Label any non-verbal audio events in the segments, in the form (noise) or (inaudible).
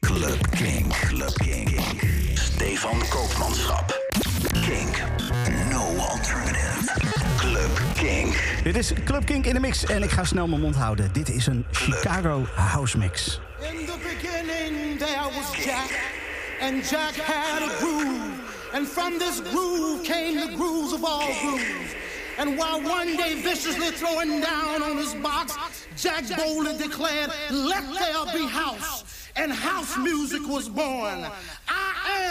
Club Kink. Club Kink. Stefan Koopmanschap. Kink. No alternative. Club Kink. Dit is Club Kink in de mix en ik ga snel mijn mond houden. Dit is een Chicago house mix. In the beginning there was Jack, and Jack had a groove. And from this groove came the grooves of all grooves. And while one day viciously throwing down on his box, Jack boldly declared, Let there be house. And house music was born.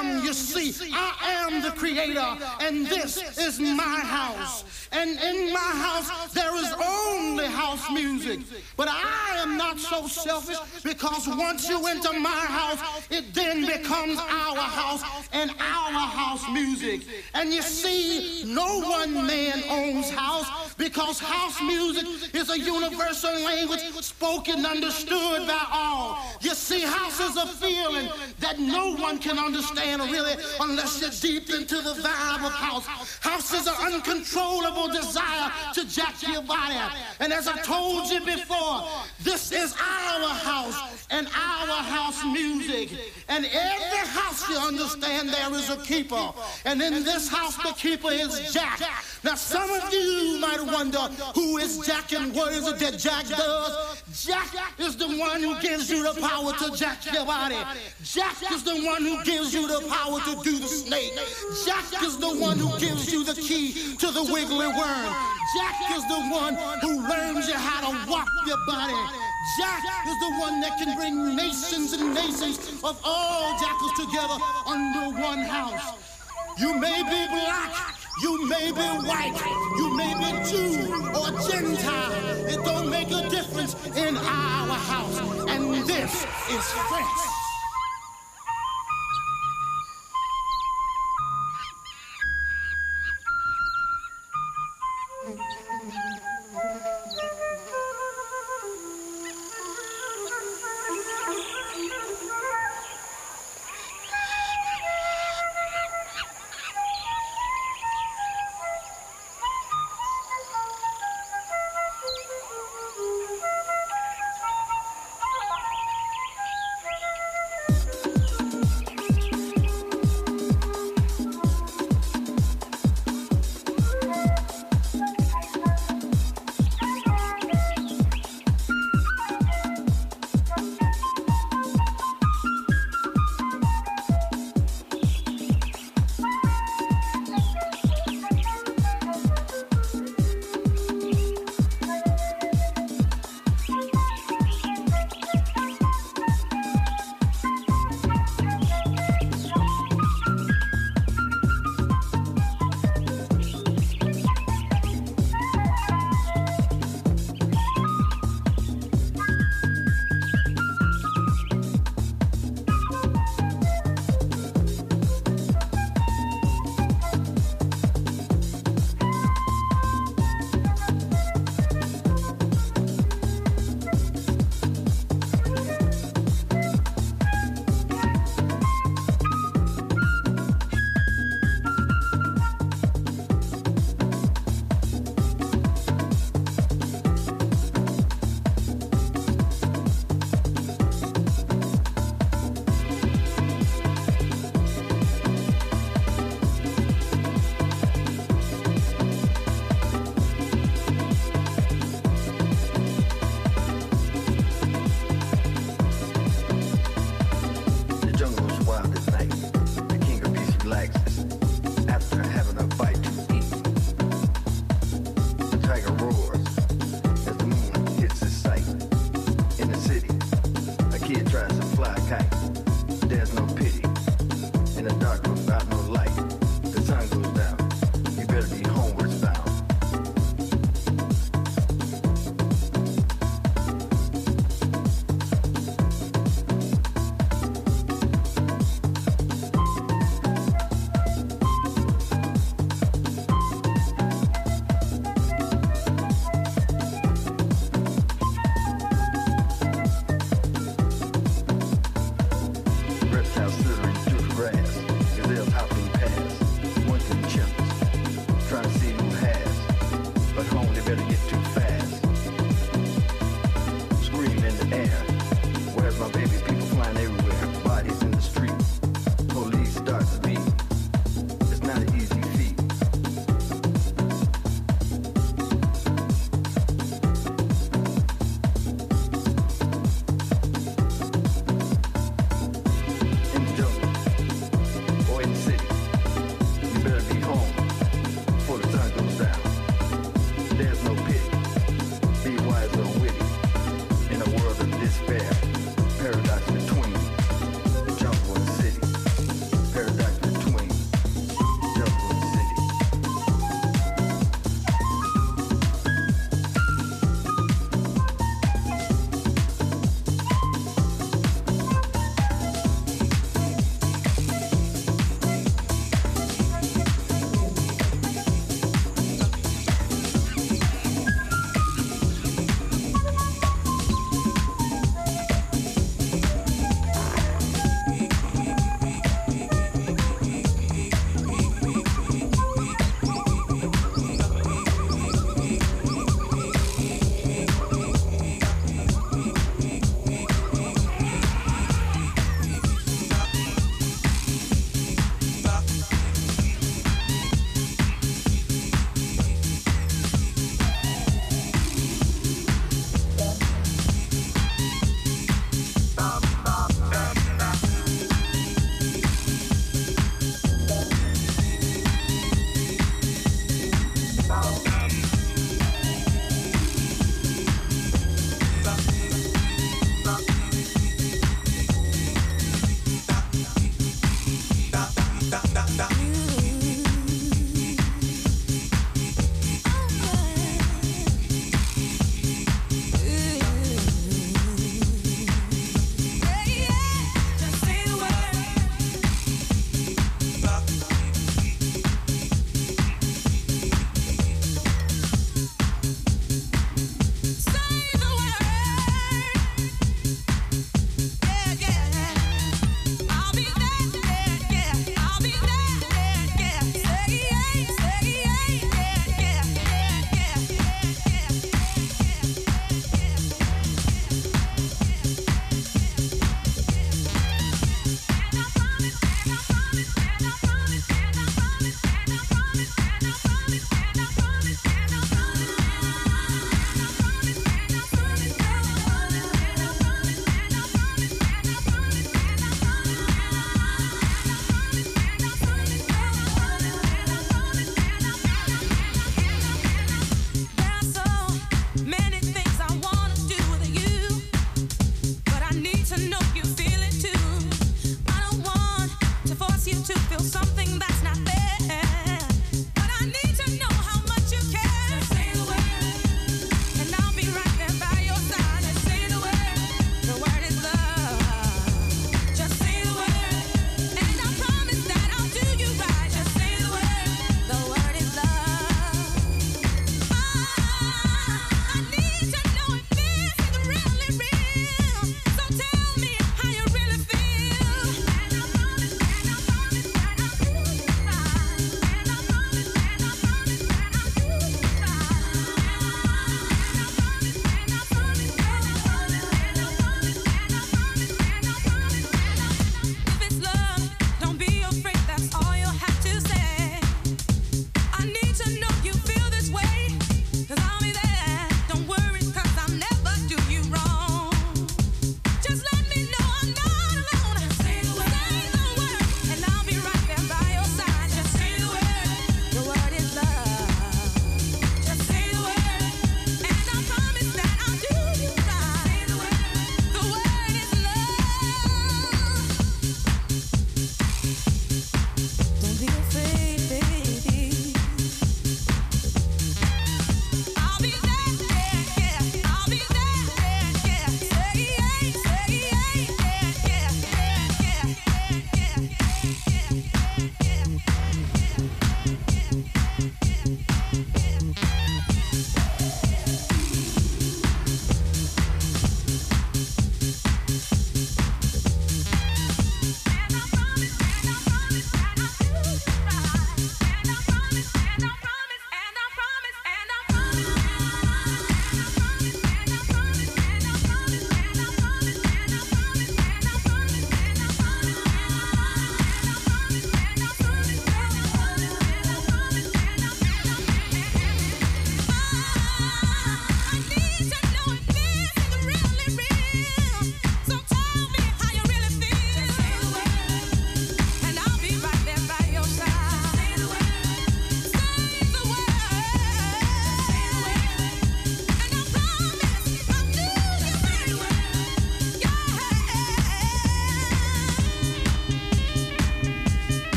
Am, you see, I am the creator, and this is my house. And in my house, there is only house music. But I am not so selfish because once you enter my house, it then becomes our house and our house music. And you see, no one man owns house because house music is a universal language spoken, understood by all. You see, house is a feeling that no one can understand really unless you're deep into the vibe of house. House is an uncontrollable desire to jack your body. And as I told you before, this is our house and our house music. And every house you understand there is a keeper. And in this house, the keeper is Jack. Now, some of you might wonder who is Jack and what is it that Jack does. Jack is the one who gives you the power to jack your body. Jack is the one who gives you the power to do the snake. Jack is the one who gives you the key to the wiggly worm. Jack is the one who learns you how to walk your body. Jack is the one that can bring nations and nations of all jackals together under one house. You may be black, you may be white, you may be Jew or Gentile. It don't make a difference in our house. And this is fresh.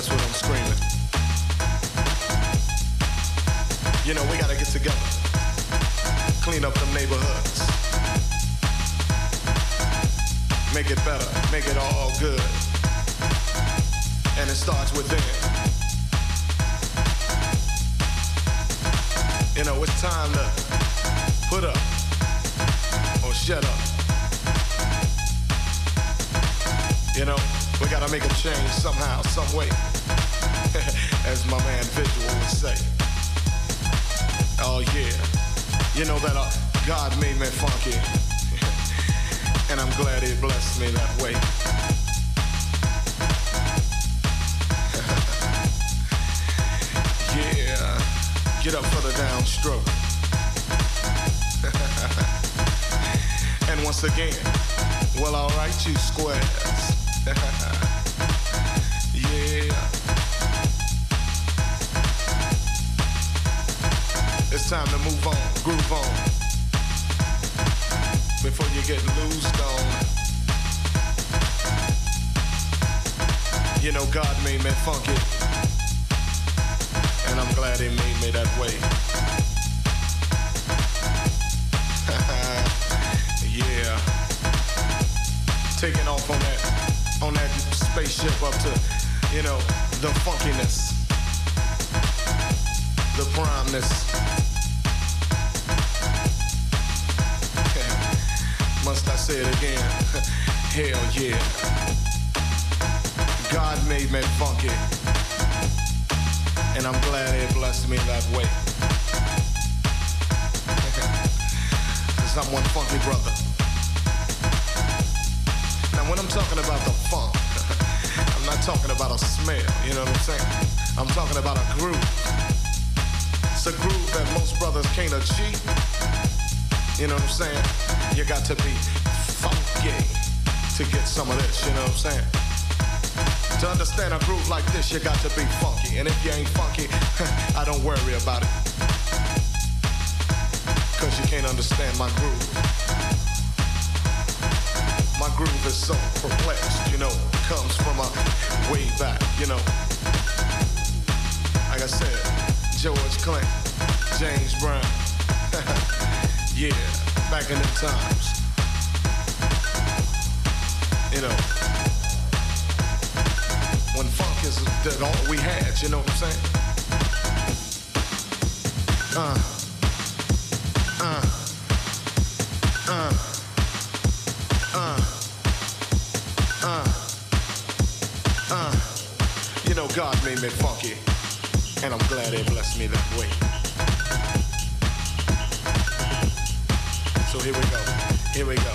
That's what I'm screaming. You know, we gotta get together. Clean up them neighborhoods. Make it better. Make it all good. And it starts within. You know, it's time to put up or shut up. You know, we gotta make a change somehow, some way. My man Visual would say. Oh yeah. You know that uh, God made me funky. (laughs) and I'm glad he blessed me that way. (laughs) yeah. Get up for the downstroke. (laughs) and once again, well, alright, you squares. Time to move on, groove on. Before you get loosed on. You know God made me funky. And I'm glad he made me that way. (laughs) yeah. Taking off on that on that spaceship up to, you know, the funkiness. The primeness. Say it again? (laughs) Hell yeah. God made me funky. And I'm glad he blessed me that way. (laughs) Cause I'm one funky brother. Now when I'm talking about the funk, (laughs) I'm not talking about a smell, you know what I'm saying? I'm talking about a groove. It's a groove that most brothers can't achieve. You know what I'm saying? You got to be to get some of this, you know what I'm saying? To understand a groove like this, you got to be funky. And if you ain't funky, (laughs) I don't worry about it. Cause you can't understand my groove. My groove is so perplexed, you know, comes from a way back, you know. Like I said, George Clinton, James Brown. (laughs) yeah, back in the times. You know, when funk is that all we had, you know what I'm saying? Uh, uh, uh, uh, uh, uh. You know, God made me funky, and I'm glad He blessed me that way. So here we go, here we go.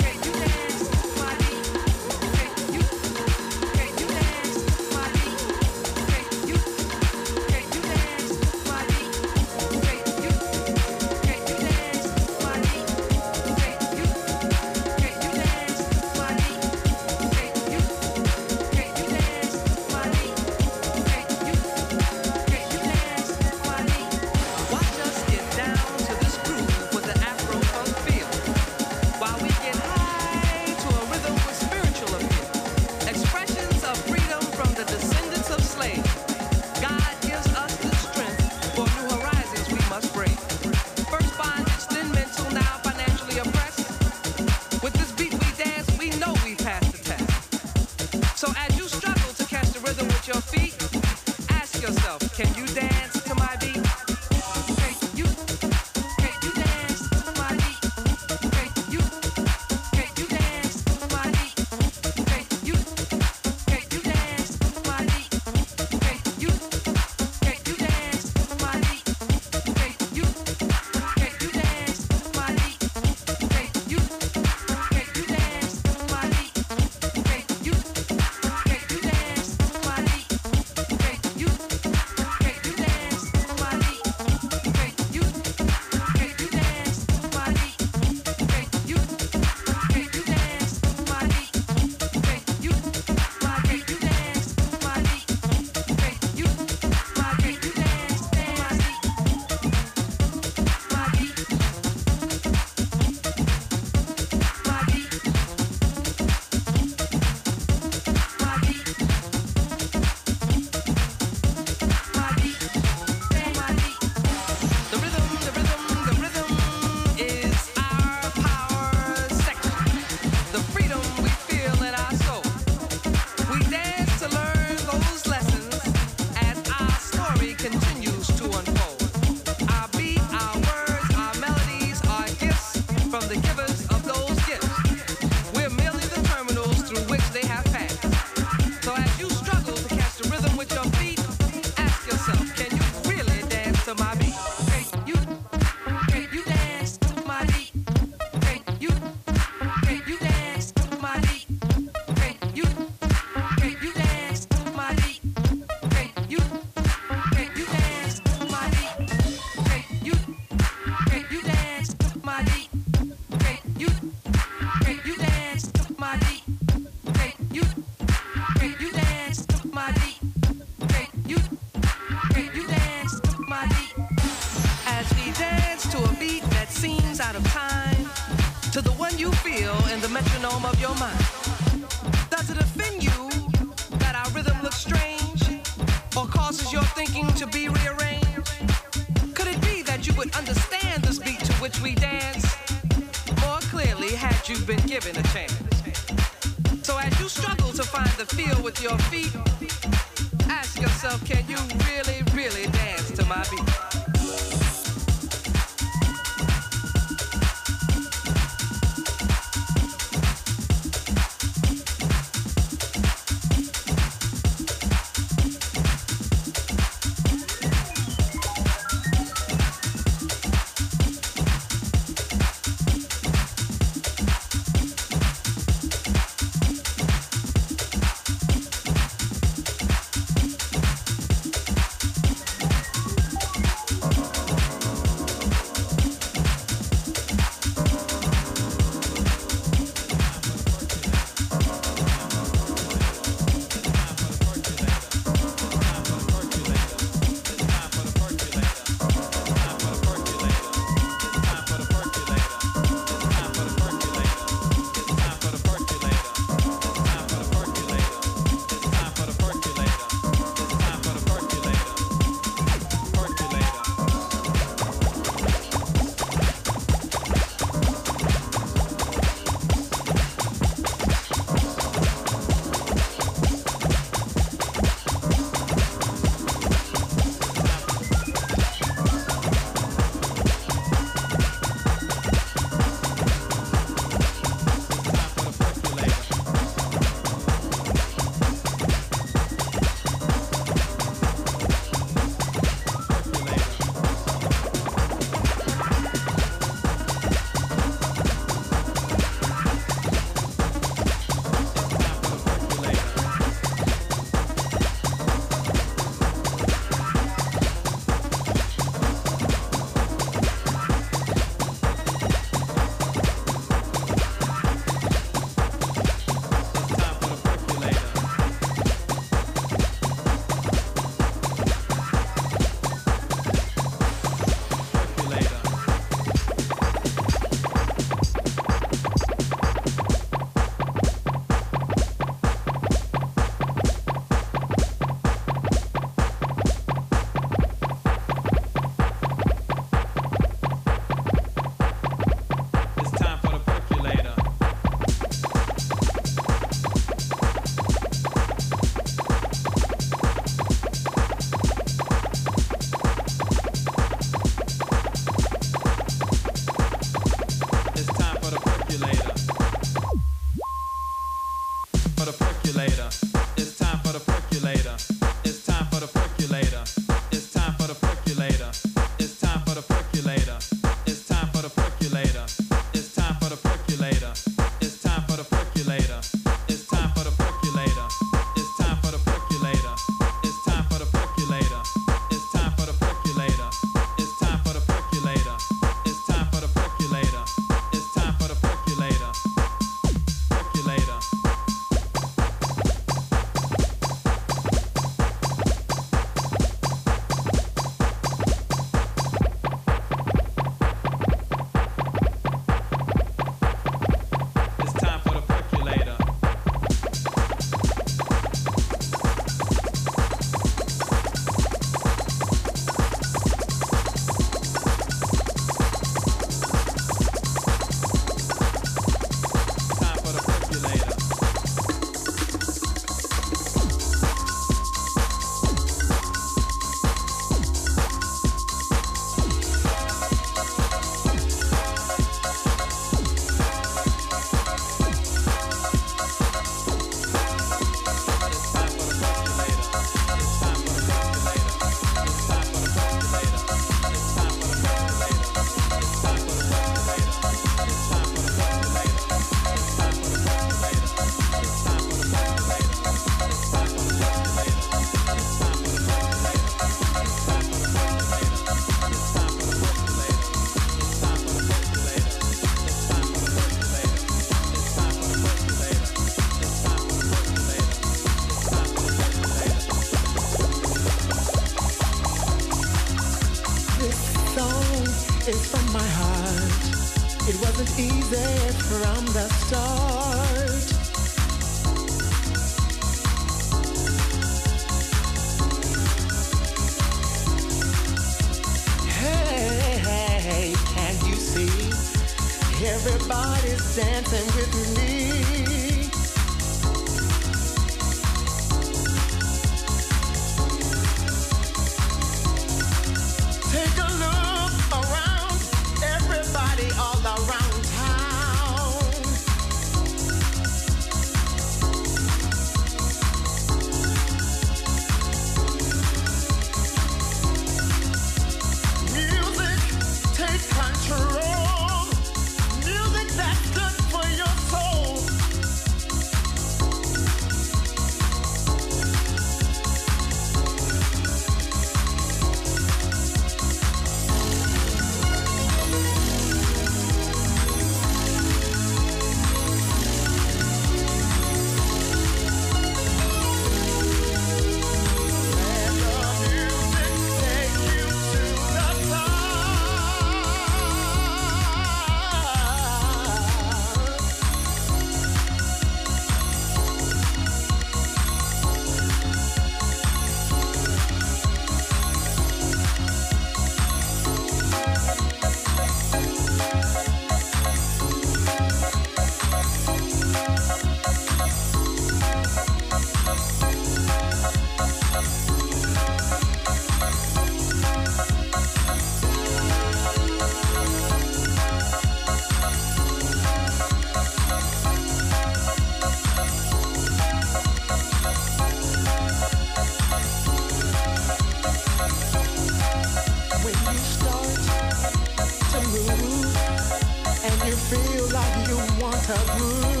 You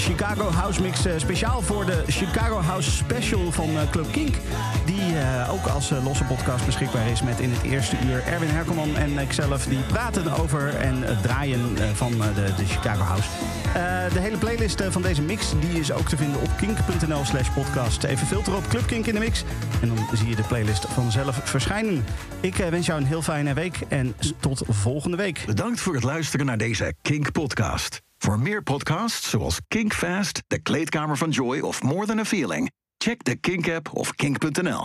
Chicago House Mix. eh, speciaal voor de Chicago House Special van eh, Club Kink. Die eh, ook als losse podcast beschikbaar is. Met in het eerste uur Erwin Herkelman en ikzelf. Die praten over en het draaien van de, de Chicago House. De hele playlist van deze mix die is ook te vinden op kink.nl slash podcast. Even filteren op Club Kink in de mix. En dan zie je de playlist vanzelf verschijnen. Ik wens jou een heel fijne week en tot volgende week. Bedankt voor het luisteren naar deze Kink-podcast. Voor meer podcasts zoals Kink Fast, De Kleedkamer van Joy of More Than a Feeling... check de Kink-app of kink.nl.